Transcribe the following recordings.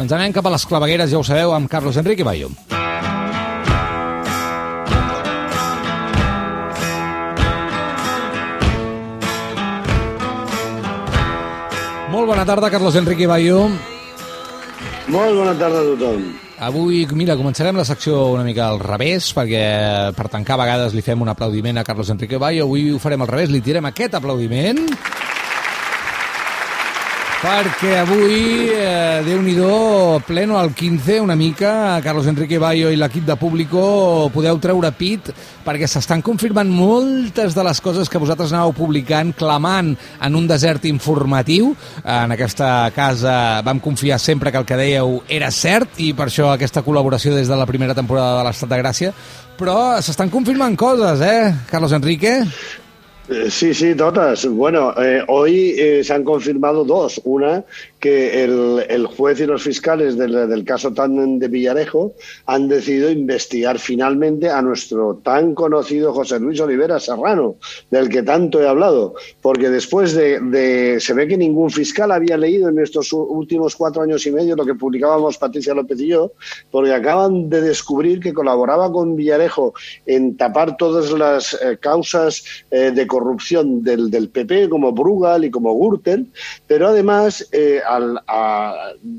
Ens anem cap a les clavegueres, ja ho sabeu, amb Carlos Enrique Bayo. Molt bona tarda, Carlos Enrique Bayo. Molt bona tarda a tothom. Avui, mira, començarem la secció una mica al revés, perquè per tancar a vegades li fem un aplaudiment a Carlos Enrique Bayo. Avui ho farem al revés, li tirem aquest aplaudiment perquè avui, eh, Déu-n'hi-do, pleno al 15, una mica, Carlos Enrique Bayo i l'equip de Público podeu treure pit perquè s'estan confirmant moltes de les coses que vosaltres anàveu publicant, clamant en un desert informatiu. En aquesta casa vam confiar sempre que el que dèieu era cert i per això aquesta col·laboració des de la primera temporada de l'Estat de Gràcia. Però s'estan confirmant coses, eh, Carlos Enrique? Eh, Sí, sí, todas. Bueno, eh, hoy eh, se han confirmado dos. Una, que el, juez y los fiscales del, del caso tan de Villarejo han decidido investigar finalmente a nuestro tan conocido José Luis Olivera Serrano, del que tanto he hablado. Porque después de, se ve que ningún fiscal había leído en estos últimos cuatro años y medio lo que publicábamos Patricia López y yo, porque acaban de descubrir que colaboraba con Villarejo en tapar todas las causas de corrupción del, del PP, como Brugal y como Gürtel, pero además, eh, al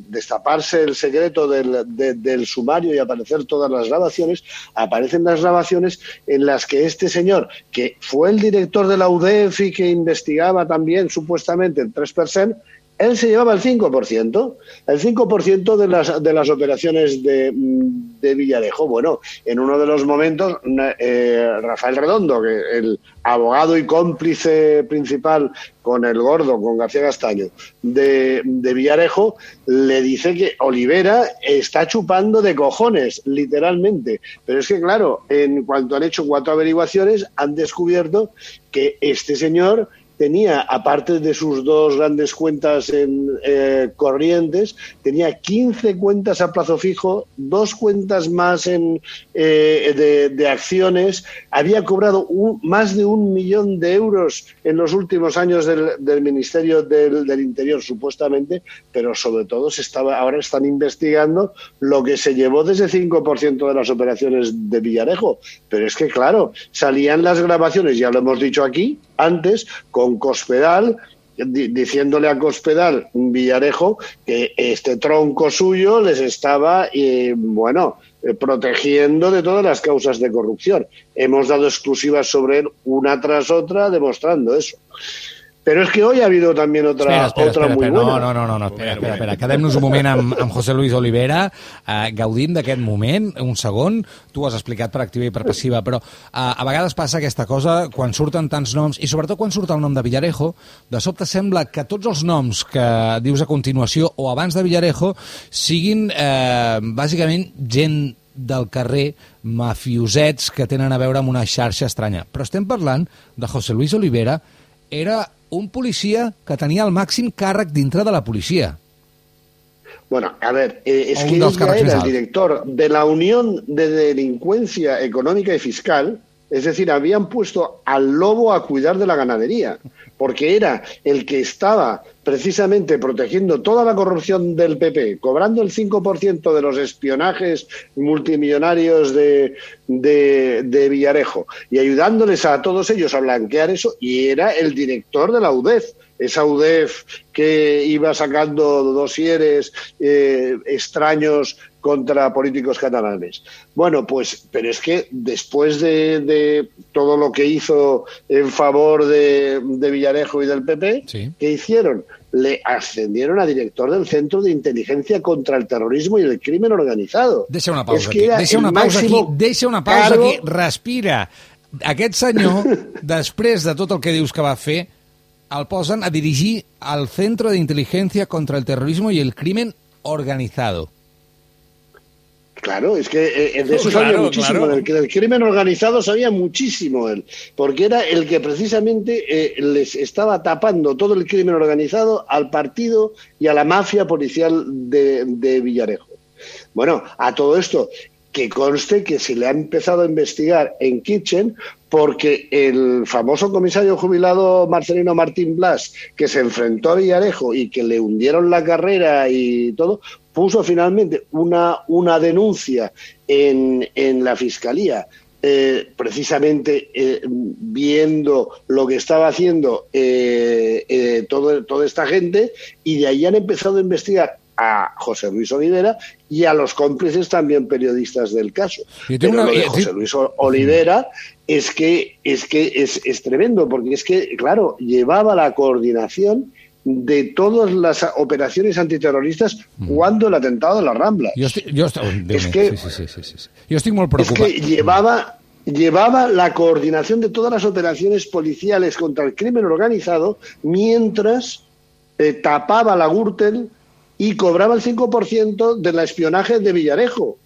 destaparse el secreto del, de- del sumario y aparecer todas las grabaciones, aparecen las grabaciones en las que este señor, que fue el director de la UDEF y que investigaba también supuestamente el 3%, él se llevaba el 5%, el 5% de las, de las operaciones de, de Villarejo. Bueno, en uno de los momentos, eh, Rafael Redondo, que el abogado y cómplice principal con el gordo, con García Castaño, de, de Villarejo, le dice que Olivera está chupando de cojones, literalmente. Pero es que, claro, en cuanto han hecho cuatro averiguaciones, han descubierto que este señor tenía, aparte de sus dos grandes cuentas en eh, corrientes, tenía 15 cuentas a plazo fijo, dos cuentas más en, eh, de, acciones, había cobrado un- más de un millón de euros en los últimos años del, del Ministerio del, del Interior, supuestamente, pero sobre todo se estaba, ahora están investigando lo que se llevó de ese 5% de las operaciones de Villarejo. Pero es que, claro, salían las grabaciones, ya lo hemos dicho aquí antes, con Cospedal di- diciéndole a Cospedal Villarejo que este tronco suyo les estaba, eh, bueno, eh, protegiendo de todas las causas de corrupción. Hemos dado exclusivas sobre él una tras otra demostrando eso. Pero es que hoy ha habido también otra, espera, espera, otra espera, muy espera. buena. No, no, no, no, espera, espera, espera. Quedem-nos un moment amb, amb José Luis Olivera, eh, gaudint d'aquest moment, un segon, tu ho has explicat per activa i per passiva, però eh, a vegades passa aquesta cosa quan surten tants noms, i sobretot quan surt el nom de Villarejo, de sobte sembla que tots els noms que dius a continuació o abans de Villarejo siguin eh, bàsicament gent del carrer, mafiosets que tenen a veure amb una xarxa estranya. Però estem parlant de José Luis Olivera, era un policia que tenia el màxim càrrec dintre de la policia. Bueno, a ver, eh, es que era el director de la Unión de Delincuencia Económica y Fiscal, es decir, habían puesto al lobo a cuidar de la ganadería, porque era el que estaba precisamente protegiendo toda la corrupción del PP, cobrando el 5% de los espionajes multimillonarios de, de, de Villarejo y ayudándoles a todos ellos a blanquear eso, y era el director de la UDEF esa UDEF que iba sacando dosieres eh, extraños contra políticos catalanes. Bueno, pues, pero es que después de, de todo lo que hizo en favor de, de Villarejo y del PP, Sí. ¿qué hicieron? Le ascendieron a director del Centro de Inteligencia contra el Terrorismo y el Crimen Organizado. Deixa una pausa aquí, deixa una pausa aquí, deixa una pausa cargo- aquí, respira. Aquest senyor, després de tot el que dius que va fer, el posen a dirigir al Centro de Inteligencia contra el Terrorismo y el Crimen Organizado. Claro, es que eh, de eso Claro, sabía muchísimo, claro. del, del crimen organizado sabía muchísimo él, porque era el que precisamente eh, les estaba tapando todo el crimen organizado al partido y a la mafia policial de, de Villarejo. Bueno, a todo esto, que conste que se le ha empezado a investigar en Kitchen porque el famoso comisario jubilado Marcelino Martín Blas, que se enfrentó a Villarejo y que le hundieron la carrera y todo, puso finalmente una, una denuncia en, en la Fiscalía eh, precisamente eh, viendo lo que estaba haciendo eh, todo, toda esta gente y de ahí han empezado a investigar a José Luis Olivera y a los cómplices también periodistas del caso. Pero una- lo de José Luis Olivera es que es que es, es tremendo porque es que claro llevaba la coordinación de todas las operaciones antiterroristas cuando el atentado de la Rambla. Déu És meu, que- sí, sí, sí, estic molt Es que llevaba, llevaba la coordinación de todas las operaciones policiales contra el crimen organizado mientras eh, tapaba la Gürtel y cobraba el 5% del espionaje de Villarejo.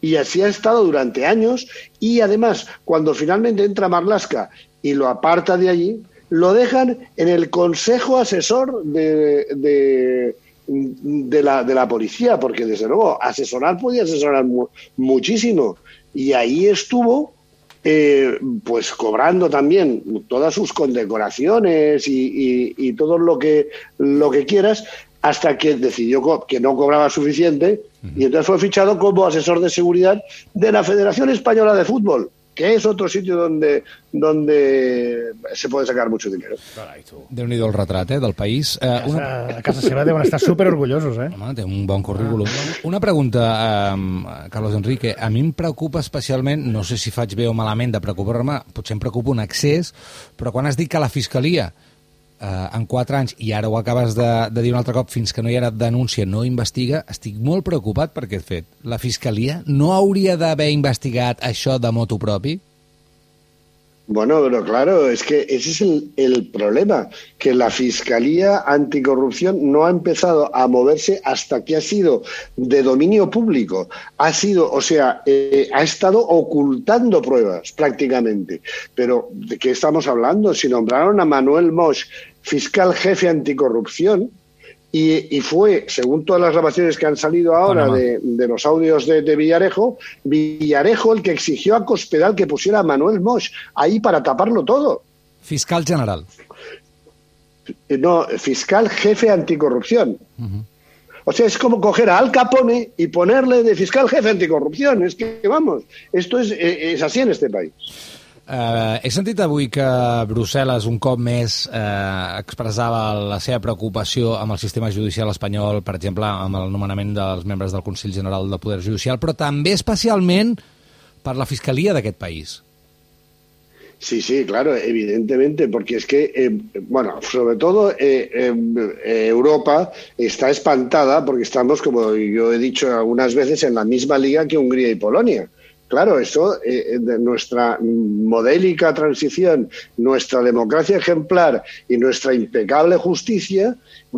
Y así ha estado durante años y además cuando finalmente entra Marlasca y lo aparta de allí, lo dejan en el consejo asesor de, de, de la, de la policía, porque desde luego asesorar podía asesorar mu- muchísimo. Y ahí estuvo eh, pues cobrando también todas sus condecoraciones y, y- y todo lo que, lo que quieras, hasta que decidió que no cobraba suficiente y entonces fue fichado como asesor de seguridad de la Federación Española de Fútbol, que es otro sitio donde, donde se puede sacar mucho dinero. Déu-n'hi-do el retrat, eh, del país. Eh, una, A casa seva deuen estar super orgullosos, eh? Home, té un bon currículum. Una pregunta, um, Carlos Enrique. A mi em preocupa especialment, no sé si faig bé o malament de preocupar-me, potser em preocupa un excés, però quan has dit que la Fiscalia eh, en 4 anys, i ara ho acabes de, de dir un altre cop, fins que no hi ha denúncia, no investiga, estic molt preocupat per aquest fet. La Fiscalia no hauria d'haver investigat això de motu propi? Bueno, pero claro, es que ese es el, el problema, que la Fiscalía Anticorrupción no ha empezado a moverse hasta que ha sido de dominio público. Ha sido, o sea, eh, ha estado ocultando pruebas prácticamente. Pero, ¿de qué estamos hablando? Si nombraron a Manuel Mosch fiscal jefe anticorrupción, y, y fue, según todas las grabaciones que han salido ahora de, de los audios de, de Villarejo, Villarejo el que exigió a Cospedal que pusiera a Manuel Mosch ahí para taparlo todo. Fiscal general. Eh, No, fiscal jefe anticorrupción. O sea, es como coger a Al Capone y ponerle de fiscal jefe anticorrupción. Es que, vamos, esto es, eh, es así en este país. Uh, he sentit avui que Brussel·les un cop més uh, expressava la seva preocupació amb el sistema judicial espanyol, per exemple, amb el nomenament dels membres del Consell General del Poder Judicial, però també especialment per la Fiscalia d'aquest país. Sí, sí, claro, evidentemente, porque es que, eh, bueno, sobre todo eh, eh, eh, Europa está espantada porque estamos, como yo he dicho algunas veces, en la misma liga que Hungría y Polonia. Claro, eso, eh, de nuestra modélica transición, nuestra democracia ejemplar y nuestra impecable justicia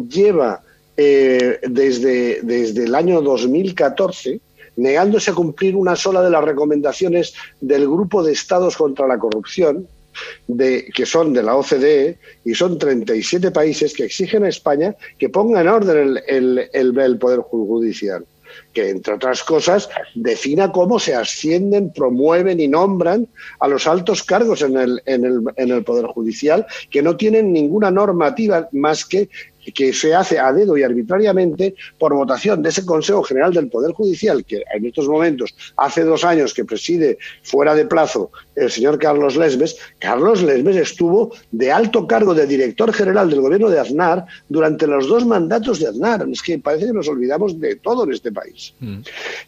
lleva eh, desde, desde el año 2014 negándose a cumplir una sola de las recomendaciones del Grupo de Estados contra la Corrupción, de, que son de la OCDE, y son 37 países que exigen a España que ponga en orden el, el Poder Judicial que, entre otras cosas, defina cómo se ascienden, promueven y nombran a los altos cargos en el, en el, en el Poder Judicial, que no tienen ninguna normativa más que que se hace a dedo y arbitrariamente por votación de ese Consejo General del Poder Judicial, que en estos momentos, hace dos años que preside fuera de plazo el señor Carlos Lesmes, Carlos Lesmes estuvo de alto cargo de director general del gobierno de Aznar durante los dos mandatos de Aznar. Es que parece que nos olvidamos de todo en este país. Mm.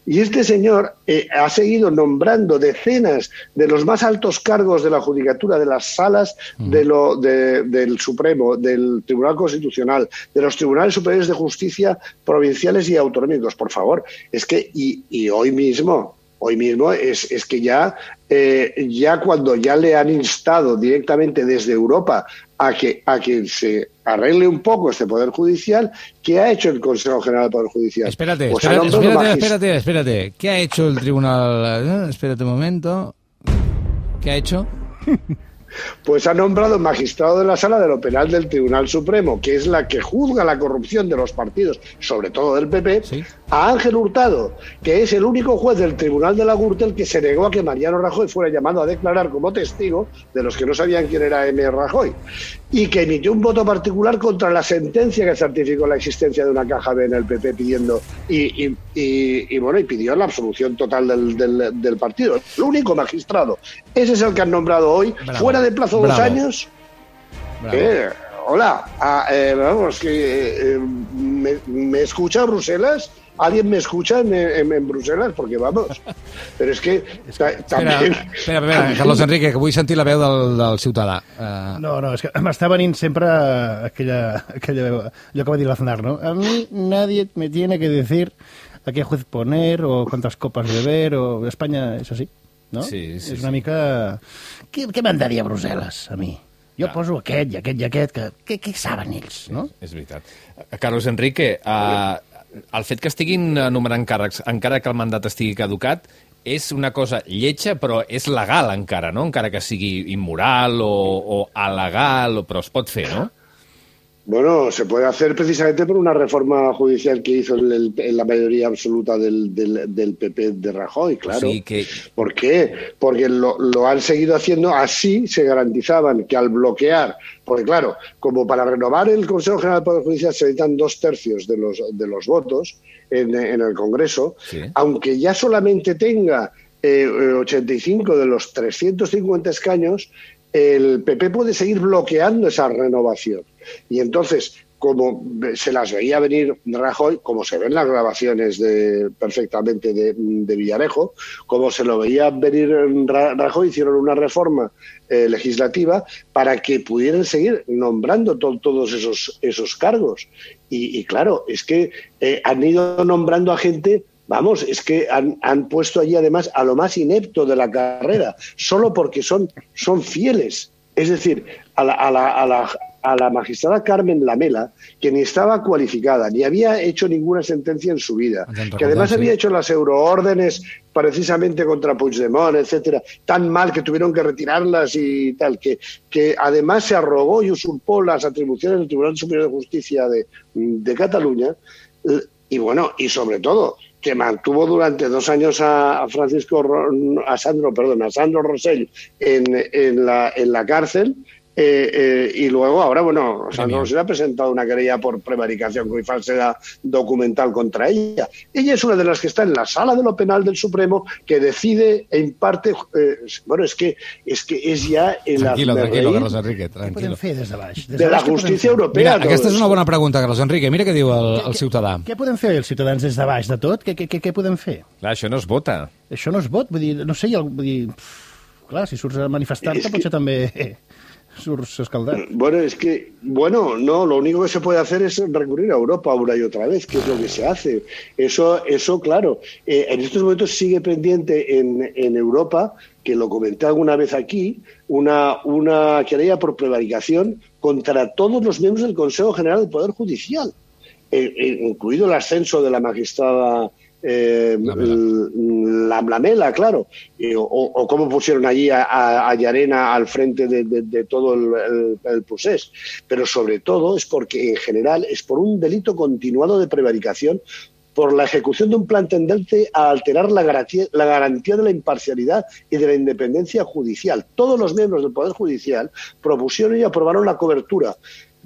Y este señor eh, ha seguido nombrando decenas de los más altos cargos de la judicatura, de las salas mm. de lo, de, del Supremo, del Tribunal Constitucional, de los tribunales superiores de justicia provinciales y autonómicos. Por favor, es que, y, y hoy mismo, hoy mismo es, es que ya, eh, ya cuando ya le han instado directamente desde Europa a que, a que se arregle un poco este Poder Judicial, ¿qué ha hecho el Consejo General del Poder Judicial? Espérate, pues espérate, espérate, espérate, espérate. ¿Qué ha hecho el Tribunal? Eh, espérate un momento. ¿Qué ha hecho? pues ha nombrado magistrado de la sala de lo penal del Tribunal Supremo, que es la que juzga la corrupción de los partidos, sobre todo del PP. A Ángel Hurtado, que es el único juez del Tribunal de la Gürtel que se negó a que Mariano Rajoy fuera llamado a declarar como testigo de los que no sabían quién era M. Rajoy, y que emitió un voto particular contra la sentencia que certificó la existencia de una caja B en el PP pidiendo y, y, y, y bueno y pidió la absolución total del, del, del, partido. El único magistrado. Ese es el que han nombrado hoy, Bravo. fuera de plazo dos años. Eh, hola, ah, eh, vamos, que eh, me, me escucha Bruselas ¿Alguien me escucha en, en, en Bruselas? Perquè, vamos, però és que també... Espera, espera, espera, Carlos Enrique, que vull sentir la veu del, del ciutadà. Uh... No, no, és que m'està venint sempre aquella, aquella veu, allò que va dir l'Aznar, no? A mi nadie me tiene que decir a qué juez poner o cuántas copas beber o España es así, no? Sí, sí, és una sí. mica... Què, què mandaria Brussel·les a mi? Jo ah. poso aquest i aquest i aquest, que, que, que saben ells, no? És veritat. Carlos Enrique, uh, el fet que estiguin enumerant càrrecs, encara que el mandat estigui caducat, és una cosa lletja, però és legal encara, no? Encara que sigui immoral o, o alegal, però es pot fer, no? Bueno, se puede hacer precisamente por una reforma judicial que hizo el, el, la mayoría absoluta del, del, del, PP de Rajoy, claro. Sí, que... ¿Por qué? Porque lo, lo, han seguido haciendo así, se garantizaban que al bloquear, porque claro, como para renovar el Consejo General del Poder Judicial se necesitan dos tercios de los, de los votos en, en el Congreso, sí. aunque ya solamente tenga eh, 85 de los 350 escaños, el PP puede seguir bloqueando esa renovación. Y entonces, como se las veía venir Rajoy, como se ven las grabaciones de, perfectamente de, Villarejo, como se lo veía venir Rajoy, hicieron una reforma eh, legislativa para que pudieran seguir nombrando to todos esos, esos cargos. Y, y, claro, es que eh, han ido nombrando a gente Vamos, es que han, han, puesto allí además a lo más inepto de la carrera, solo porque son, son fieles. Es decir, a la, a, la, a, la, a la magistrada Carmen Lamela, que ni estaba cualificada, ni había hecho ninguna sentencia en su vida, que además había hecho las euroórdenes precisamente contra Puigdemont, etcétera, tan mal que tuvieron que retirarlas y tal, que, que además se arrogó y usurpó las atribuciones del Tribunal Superior de Justicia de, de Cataluña, y bueno, y sobre todo, que mantuvo durante dos años a, Francisco, a Sandro, perdón, a Sandro Rosell en, en, la, en la cárcel. Eh, eh, y luego, ahora, bueno, Sandro Rosell ha presentado una querella por prevaricación y falsedad documental contra ella. Ella es una de las que está en la sala de lo penal del Supremo que decide en parte. Eh, bueno, es que es que es ya en tranquilo, la. Tranquilo, Carlos Enrique, tranquilo. Fer des de baix? Des de, de la justícia europea. Mira, aquesta és una bona pregunta, Carlos Enrique. Mira què diu el, el ciutadà. Què, què podem fer els ciutadans des de baix de tot? Què, què, què podem fer? Clar, això no es vota. Això no es vot, vull dir, no sé, vull dir, pff, clar, si surts a manifestar-te que... potser també surts escaldat. Bueno, es que, bueno, no, lo único que se puede hacer es recurrir a Europa una y otra vez, que es lo que se hace. Eso, eso claro, eh, en estos momentos sigue pendiente en, en Europa, que lo comenté alguna vez aquí, una, una querella por prevaricación contra todos los miembros del Consejo General del Poder Judicial, eh, eh, incluido el ascenso de la magistrada eh, la, la, la, mela, claro, eh, o, o, cómo pusieron allí a, a, al frente de, de, de todo el, el, el. Pero sobre todo es porque en general es por un delito continuado de prevaricación por la ejecución de un plan tendente a alterar la garantía, la garantía de la imparcialidad y de la independencia judicial. Todos los miembros del Poder Judicial propusieron y aprobaron la cobertura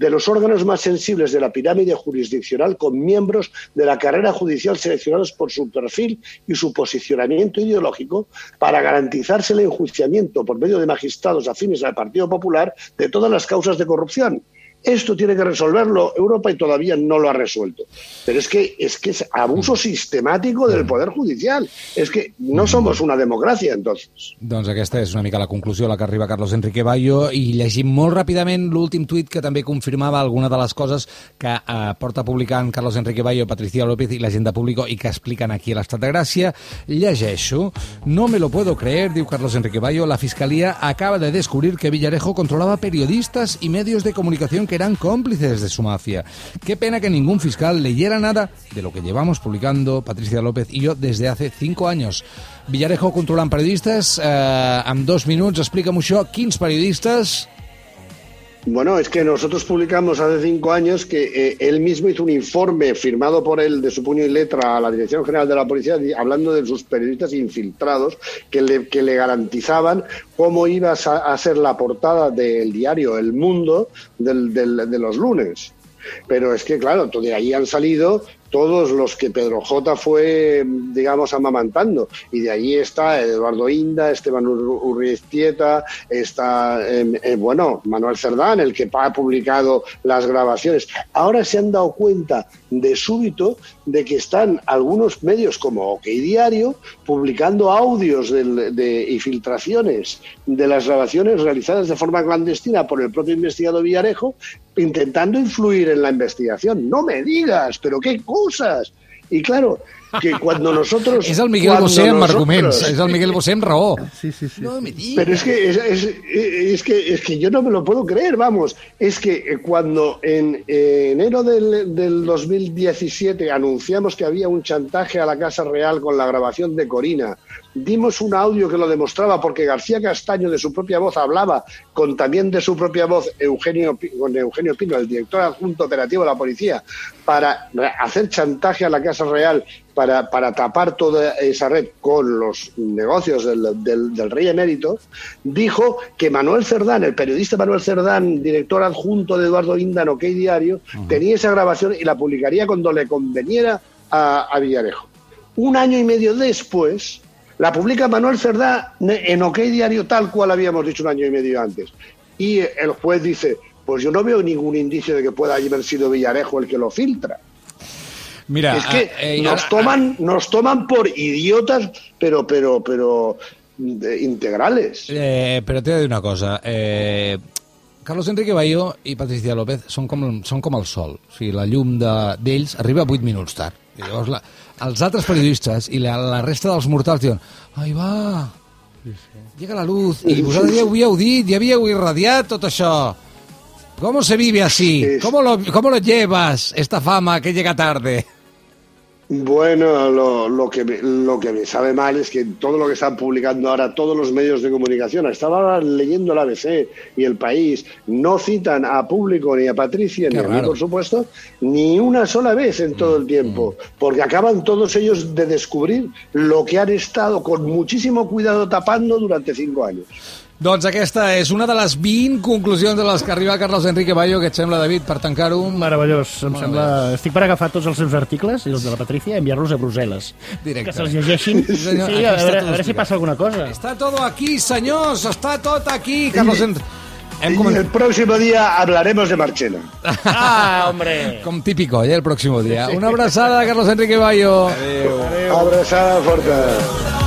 de los órganos más sensibles de la pirámide jurisdiccional con miembros de la carrera judicial seleccionados por su perfil y su posicionamiento ideológico para garantizarse el enjuiciamiento por medio de magistrados afines al Partido Popular de todas las causas de corrupción. Esto tiene que resolverlo Europa y todavía no lo ha resuelto. Pero es que es, que es abuso sistemático del Poder Judicial. Es que no somos una democràcia, entonces. Doncs aquesta és una mica la conclusió a la que arriba Carlos Enrique Bayo i llegim molt ràpidament l'últim tuit que també confirmava alguna de les coses que eh, porta publicant Carlos Enrique Bayo, Patricia López i la gent de Público i que expliquen aquí a l'Estat de Gràcia. Llegeixo. No me lo puedo creer, diu Carlos Enrique Bayo, la Fiscalía acaba de descubrir que Villarejo controlaba periodistas y medios de comunicación que eran cómplices de su mafia. Qué pena que ningún fiscal leyera nada de lo que llevamos publicando Patricia López y yo desde hace cinco años. Villarejo controlant periodistes, eh, amb dos minuts, explica'm això, quins periodistes... Bueno, es que nosotros publicamos hace cinco años que eh, él mismo hizo un informe firmado por él de su puño y letra a la Dirección General de la Policía hablando de sus periodistas infiltrados que le, que le garantizaban cómo iba a, a ser la portada del diario El Mundo del- del- de los lunes. Pero es que, claro, de ahí han salido todos los que Pedro J fue, digamos, amamantando. Y de ahí está Eduardo Inda, Esteban Ur- Urriztieta, está, eh, eh, bueno, Manuel Cerdán, el que ha publicado las grabaciones. Ahora se han dado cuenta de súbito de que están algunos medios como OK Diario publicando audios del- de, y filtraciones de las grabaciones realizadas de forma clandestina por el propio investigado Villarejo, intentando influir en la investigación. No me digas, pero qué Y claro, que cuando nosotros... És el Miguel cuando Bosé amb nosotros- arguments, és el Miguel Bosé amb raó. Sí, sí, sí. No me digas. Pero es que es, es- es que es que yo no me lo puedo creer, vamos. Es que eh, cuando en eh, enero del, del 2017 anunciamos que había un chantaje a la Casa Real con la grabación de Corina, dimos un audio que lo demostraba porque García Castaño de su propia voz hablaba con también de su propia voz Eugenio con Eugenio Pino, el director adjunto operativo de la policía, para hacer chantaje a la Casa Real para, para tapar toda esa red con los negocios del, del- del rey emérito, dijo que Manuel Cerdán, el periodista Manuel Cerdán, director adjunto de Eduardo Inda en OK Diario, tenía esa grabación y la publicaría cuando le conveniera a, a Villarejo. Un año y medio después, la publica Manuel Cerdán en OK Diario tal cual habíamos dicho un año y medio antes. Y el juez dice, pues yo no veo ningún indicio de que pueda haber sido Villarejo el que lo filtra. Mira, es que eh, eh, nos ara- toman, nos toman por idiotas, pero, pero, pero de- integrales. Eh, però t'he de dir una cosa. Eh, Carlos Enrique Bayo i Patricia López són com, són com el sol. O sigui, la llum de- d'ells arriba 8 minuts tard. I llavors la, els altres periodistes i la, la resta dels mortals diuen ai va, llega la luz. I vosaltres ja ho havíeu dit, ja havíeu irradiat tot això. ¿Cómo se vive así? ¿Cómo lo, ¿Cómo lo llevas, esta fama que llega tarde? Bueno, lo, lo que me, lo que me sabe mal es que todo lo que están publicando ahora todos los medios de comunicación, estaba ahora leyendo el ABC y el país, no citan a público ni a Patricia Qué ni a mí, por supuesto, ni una sola vez en todo el tiempo, porque acaban todos ellos de descubrir lo que han estado con muchísimo cuidado tapando durante cinco años. Doncs aquesta és una de les 20 conclusions de les que arriba Carlos Enrique Bayo, que et sembla, David, per tancar-ho? Meravellós, em sembla... Estic per agafar tots els seus articles i els de la Patrícia i enviar-los a Brussel·les. Directe. Que se'ls llegeixin. Sí, Sí, senyor, aquí a, veure, tot a veure si passa alguna cosa. Està todo aquí, senyors, està tot aquí. Carlos Enrique... Hem comentat... el próximo día hablaremos de Marchena. Ah, hombre! Com típico, eh, el próximo día. Una abraçada, Carlos Enrique Bayo. Abrazada fuerte.